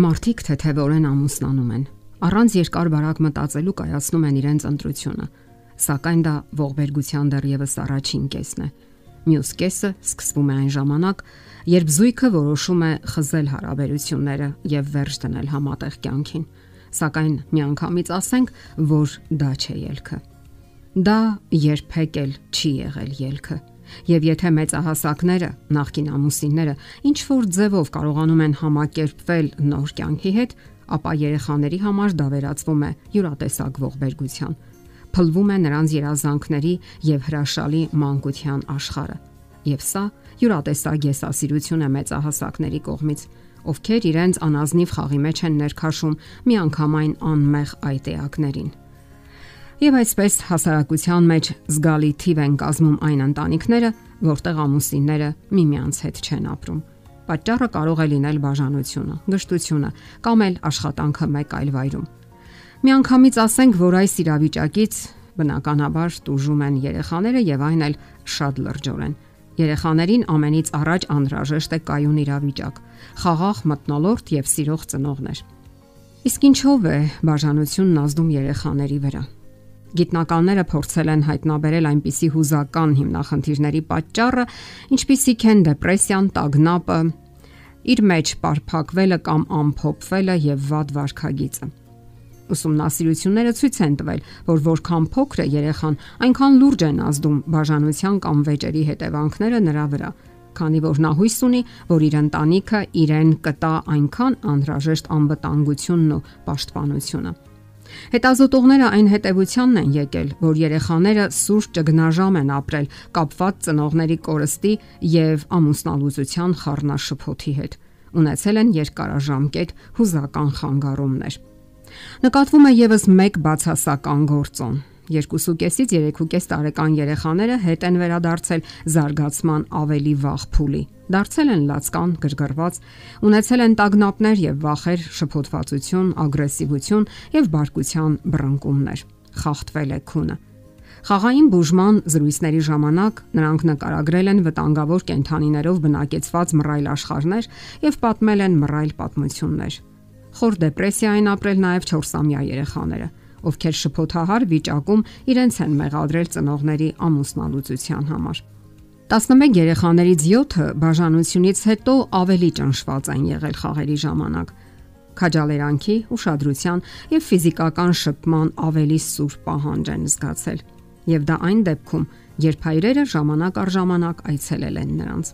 Մարդիկ թեթևորեն ամուսնանում են։ Առանց երկար բարակ մտածելու կայացնում են իրենց ընտրությունը, սակայն դա ողբերգության դեռևս առաջին կեսն է։ Մյուս կեսը սկսվում է այն ժամանակ, երբ զույգը որոշում է խզել հարաբերությունները եւ վերջ դնել համատեղ կյանքին։ Սակայն միանգամից ասենք, որ դա չէ ելքը։ Դա երբեք էլ չի եղել ելքը Եվ եթե մեծահասակները, նախկին ամուսինները ինչ որ ձևով կարողանում են համակերպվել նոր կյանքի հետ, ապա երեխաների համար դա վերածվում է յուրատեսակ ողբերգության։ Փլվում է նրանց երազանքների եւ հրաշալի մանկության աշխարհը։ Եվ սա յուրատեսակ եսասիրություն է մեծահասակների կողմից, ովքեր իրենց անազնիվ խաղի մեջ են ներքաշում միանգամայն անմեղ այդ էակներին։ Եվ այսպես հասարակության մեջ զգալի թիվ են կազմում այն ընտանիքները, որտեղ ամուսինները միմյանց հետ չեն ապրում։ Պատճառը կարող է լինել բաժանությունը, գժտությունը կամ էլ աշխատանքը մեկ այլ վայրում։ Միանգամից ասենք, որ այս իրավիճակից բնականաբար տուժում են երեխաները եւ այն էլ շատ լրջորեն։ Երեխաներին ամենից առաջ անհրաժեշտ է կայուն իրավիճակ, խաղաղ մտնոլորտ եւ սիրող ծնողներ։ Իսկ ինչով է բաժանությունն ազդում երեխաների վրա։ Գիտնականները փորձել են հայտնաբերել այնպիսի հուզական հիմնախնդիրների պատճառը, ինչպիսիք են դեպրեսիան, տագնապը, իր մեջ պարփակվելը կամ ամփոփվելը եւ վատ վարքագիծը։ Ուսումնասիրությունները ցույց են տվել, որ որքան փոքր է երեխան, այնքան լուրջ են ազդում բաժանության կամ վեճերի հետևանքները նրա վրա, քանի որ նա հույս ունի, որ իր ընտանիքը իրեն կտա այնքան անհրաժեշտ անվտանգությունն ու պաշտպանությունը։ Հետազոտողները այն հետևությանն են եկել, որ երեխաները սուրճ ճգնաժամ են ապրել կապված ծնողների կորստի եւ ամուսնալուծության խառնաշփոթի հետ։ Ունեցել են երկարաժամկետ հուզական խանգարումներ։ Նկատվում է եւս մեկ բացասական գործոն, 2.5-ից 3.5 տարեկան երեխաները հետ են վերադարձել զարգացման ավելի վաղ փուլի։ Դարձել են լացկան, գրգռված, ունեցել են տագնապներ եւ վախեր, շփոթվածություն, ագրեսիվություն եւ բարկության բռնկումներ։ Խախտվել է քունը։ Խաղային բուժման զրույցների ժամանակ նրանք նկարագրել են վտանգավոր կենթանիներով բնակեցված մռայլ աշխարհներ եւ պատմել են մռայլ պատմություններ։ Խոր դեպրեսիային ապրել նաեւ 4-ամյա երեխաները ովքեր շփոթահար վիճակում իրենց են մեղադրել ծնողների ամուսնալուծության համար։ 11 երեխաներից 7-ը բաժանությունից հետո ավելի ճնշված են եղել խաղերի ժամանակ։ Քաջալերանքի, ուշադրության եւ ֆիզիկական շփման ավելի սուր պահանջ են զգացել։ Եվ դա այն դեպքում, երբ հայրերը ժամանակ առ ժամանակ այցելել են նրանց։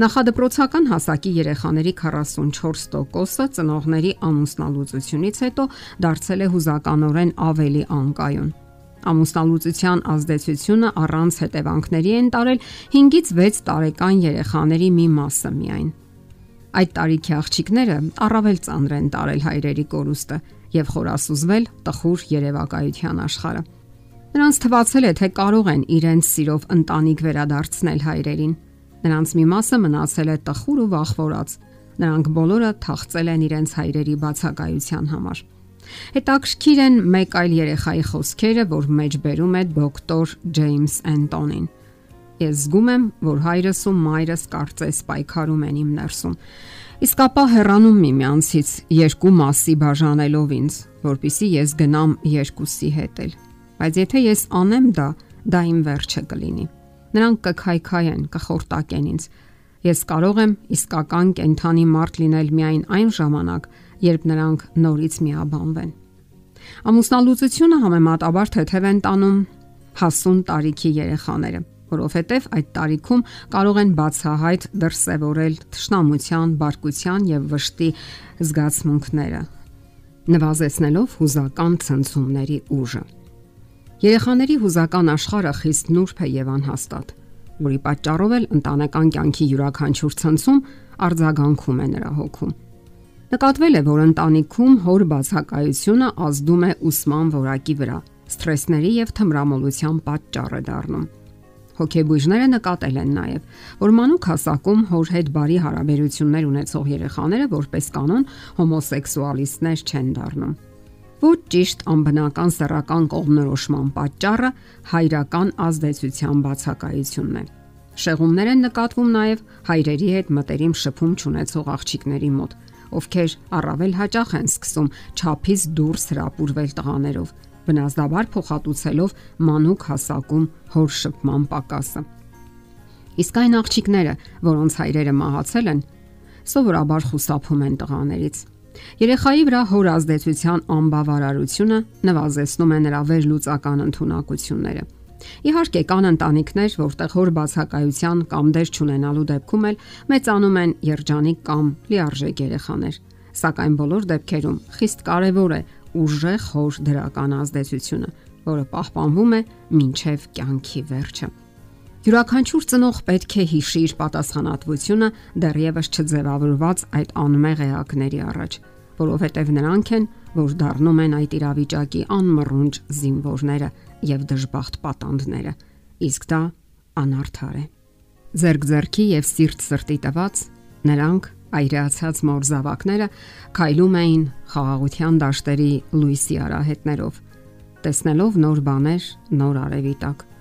Նախադպրոցական հասակի երեխաների 44%-ը ծնողների ամուսնալուծությունից հետո դարձել է հուզականորեն ավելի անկայուն։ Ամուսնալուծության ազդեցությունը առանց հետևանքների են տարել 5-ից 6 տարեկան երեխաների մի մասը միայն։ Այդ տարիքի աղջիկները առավել ծանր են տարել հայրերի կորուստը եւ խորասուզվել տխուր երևակայության աշխարհը։ Նրանց թվացել է, թե կարող են իրենց սիրով ընտանիք վերադարձնել հայրերին Նրանց մի մասը մնացել է տխուր ու վախվորած։ Նրանք բոլորը թաղծել են իրենց հայրերի բացակայության համար։ Հետաքրքիր են մեկ այլ երեխայի խոսքերը, որ մեջ բերում է դոկտոր Ջեյմս Անտոնին։ Ես զգում եմ, որ հայրս ու մայրս կարծես պայքարում են իմ ներսում։ Իսկ ապա հեռանում միմյանցից երկու մասի բաժանելով ինձ, որpիսի ես գնամ երկուսի հետ էլ։ Բայց եթե ես անեմ դա, դա իմ վերջը կլինի։ Նրանք կքայքայեն, կխորտակեն ինձ։ Ես կարող եմ իսկական կենթանի մարդ լինել միայն այն ժամանակ, երբ նրանք նորից միաբանվեն։ Ամուսնալուծությունը համեմատաբար թեթև են տանում հասուն տարիքի երեխաները, որովհետև այդ տարիքում կարող են բացահայտ դրսևորել թշնամության, բարկության եւ վշտի զգացմունքները, նվազեցնելով հուզական ցնցումների ուժը։ Երեխաների հուզական աշխարհը խիստ նուրբ է եւ անհաստատ, որի պատճառով էլ ընտանեկան կյանքի յուրաքանչյուր ցնցում արձագանքում է նրա հոգում։ Նկատվել է, որ ընտանիքում հոր բացակայությունը ազդում է ուսման որակի վրա, սթրեսների եւ թմրամոլության պատճառ է դառնում։ Հոգեբույժները նկատել են նաև, որ մանուկ հասակում հոր հետ բարի հարաբերություններ ունեցող երեխաները որպես կանոն հոմոսեքսուալիստներ չեն դառնում Ոչ ճիշտ անբնական սեռական կողմնորոշման պատճառը հայրական ազդեցության բացակայությունն է։ Շեղումներ են նկատվում նաև հայրերի հետ մտերիմ շփում ունեցող աղջիկների մոտ, ովքեր առավել հաճախ են սկսում ճափից դուրս հրապուրվել տղաներով, բնազդաբար փոխհատուցելով մանուկ հասակում հոր շփման պակասը։ Իսկ այն աղջիկները, որոնց հայրերը մահացել են, սովորաբար խուսափում են տղաներից։ Երեխայի վրա հոր ազդեցության անբավարարությունը նվազեցնում է նրա վերլուծական ընտունակությունները։ Իհարկե կան ընտանիքներ, որտեղ հոր բացակայության կամ դեր չունենալու դեպքում էլ մեծանում են երջանիկ կամ լիարժեք երեխաներ։ Սակայն բոլոր դեպքերում խիստ կարևոր է ուժեղ հոր դրական ազդեցությունը, որը պահպանվում է մինչև կյանքի վերջը։ Յուրաքանչյուր ծնող պետք է հիշի իր պատասխանատվությունը դեռևս չձևավորված այդ անմեղ էակների առաջ, որովհետև նրանք են, որ դառնում են այդ իրավիճակի անմռունջ զինվորները եւ դժբախտ պատանդները։ Իսկ դա անարդար է։ Ձերք ձերքի եւ սիրտ սրտի տված նրանք այրացած մոր զավակները քայլում էին խաղաղության դաշտերի լույսի արահետներով, տեսնելով նոր բաներ, նոր արևի տակ։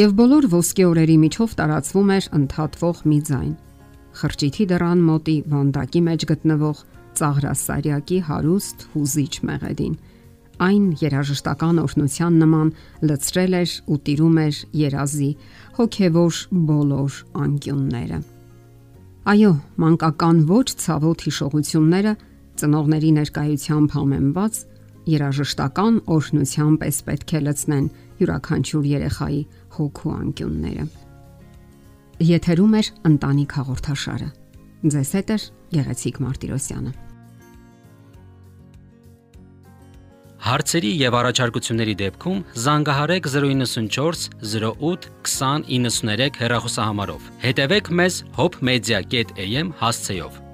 Եվ բոլոր ոսկե օրերի միջով տարածվում էր ընդհատվող մի ձայն։ Խրճիթի դռան մոտի վանդակի մեջ գտնվող ծաղրասարյակի հարուստ հուզիչ մեղեդին այն երաժշտական օրհնության նման լծրել էր ու տիրում էր երազի հոգևոր բոլոր անկյունները։ Այո, մանկական ոչ ցավոտ հիշողությունները ծնողների ներկայությամբ համեմված երաժշտական օրհնության պես պետք է լցնեն յուրաքանչյուր երեխայի հոգու անկյունները։ Եթերում է ընտանիք հաղորդաշարը։ Ձեզ հետ է Գեղեցիկ Մարտիրոսյանը։ Հարցերի եւ առաջարկությունների դեպքում զանգահարեք 094 08 2093 հեռախոսահամարով։ Հետևեք մեզ hopmedia.am հասցեով։